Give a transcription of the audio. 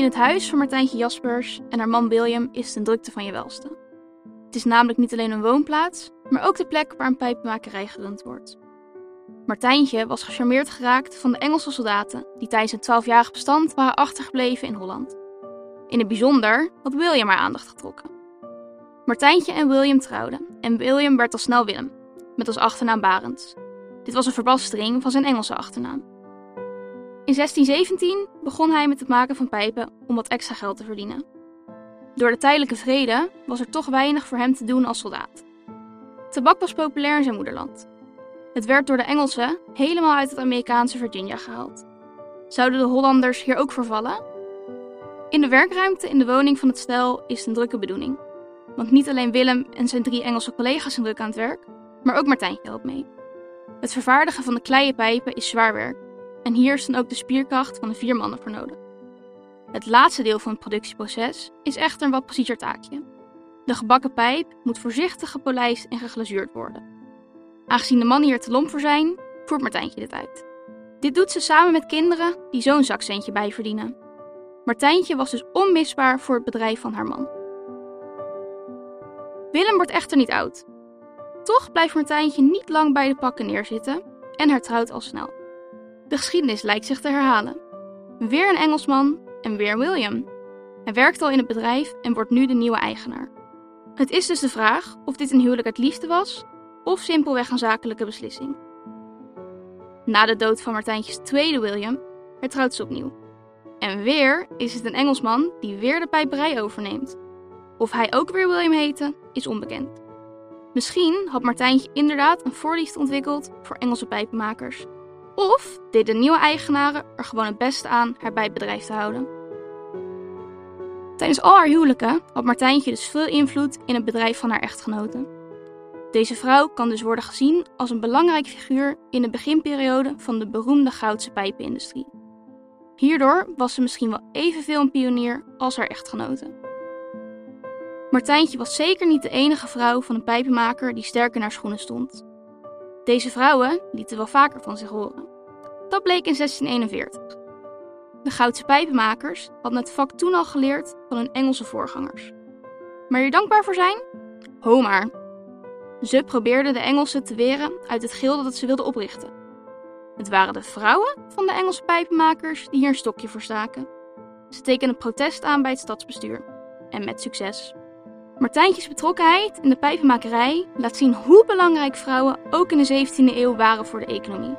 In het huis van Martijntje Jaspers en haar man William is het een drukte van je welste. Het is namelijk niet alleen een woonplaats, maar ook de plek waar een pijpenmakerij gerund wordt. Martijntje was gecharmeerd geraakt van de Engelse soldaten die tijdens een twaalfjarig bestand waren achtergebleven in Holland. In het bijzonder had William haar aandacht getrokken. Martijntje en William trouwden en William werd al snel Willem, met als achternaam Barends. Dit was een verbastering van zijn Engelse achternaam. In 1617 begon hij met het maken van pijpen om wat extra geld te verdienen. Door de tijdelijke vrede was er toch weinig voor hem te doen als soldaat. Tabak was populair in zijn moederland. Het werd door de Engelsen helemaal uit het Amerikaanse Virginia gehaald. Zouden de Hollanders hier ook vervallen? In de werkruimte in de woning van het stel is het een drukke bedoeling. Want niet alleen Willem en zijn drie Engelse collega's zijn druk aan het werk, maar ook Martijntje helpt mee. Het vervaardigen van de kleie pijpen is zwaar werk en hier is dan ook de spierkracht van de vier mannen voor nodig. Het laatste deel van het productieproces is echter een wat preciezer taakje. De gebakken pijp moet voorzichtig gepolijst en geglazuurd worden. Aangezien de mannen hier te lomp voor zijn, voert Martijntje dit uit. Dit doet ze samen met kinderen die zo'n zakcentje bijverdienen. Martijntje was dus onmisbaar voor het bedrijf van haar man. Willem wordt echter niet oud. Toch blijft Martijntje niet lang bij de pakken neerzitten en hertrouwt al snel. De geschiedenis lijkt zich te herhalen. Weer een Engelsman en weer William. Hij werkt al in het bedrijf en wordt nu de nieuwe eigenaar. Het is dus de vraag of dit een huwelijk uit liefde was of simpelweg een zakelijke beslissing. Na de dood van Martijntjes tweede William hertrouwt ze opnieuw. En weer is het een Engelsman die weer de pijperij overneemt. Of hij ook weer William heette, is onbekend. Misschien had Martijntje inderdaad een voorliefde ontwikkeld voor Engelse pijpenmakers. Of deden de nieuwe eigenaren er gewoon het beste aan haar bij bedrijf te houden. Tijdens al haar huwelijken had Martijntje dus veel invloed in het bedrijf van haar echtgenote. Deze vrouw kan dus worden gezien als een belangrijk figuur in de beginperiode van de beroemde goudse pijpenindustrie. Hierdoor was ze misschien wel evenveel een pionier als haar echtgenote. Martijntje was zeker niet de enige vrouw van een pijpenmaker die sterk in haar schoenen stond. Deze vrouwen lieten wel vaker van zich horen. Dat bleek in 1641. De Goudse pijpenmakers hadden het vak toen al geleerd van hun Engelse voorgangers. Maar hier dankbaar voor zijn? Ho maar. Ze probeerden de Engelsen te weren uit het gilde dat ze wilden oprichten. Het waren de vrouwen van de Engelse pijpenmakers die hier een stokje voor staken. Ze tekenden protest aan bij het stadsbestuur. En met succes. Martijntjes betrokkenheid in de pijpenmakerij laat zien hoe belangrijk vrouwen ook in de 17e eeuw waren voor de economie.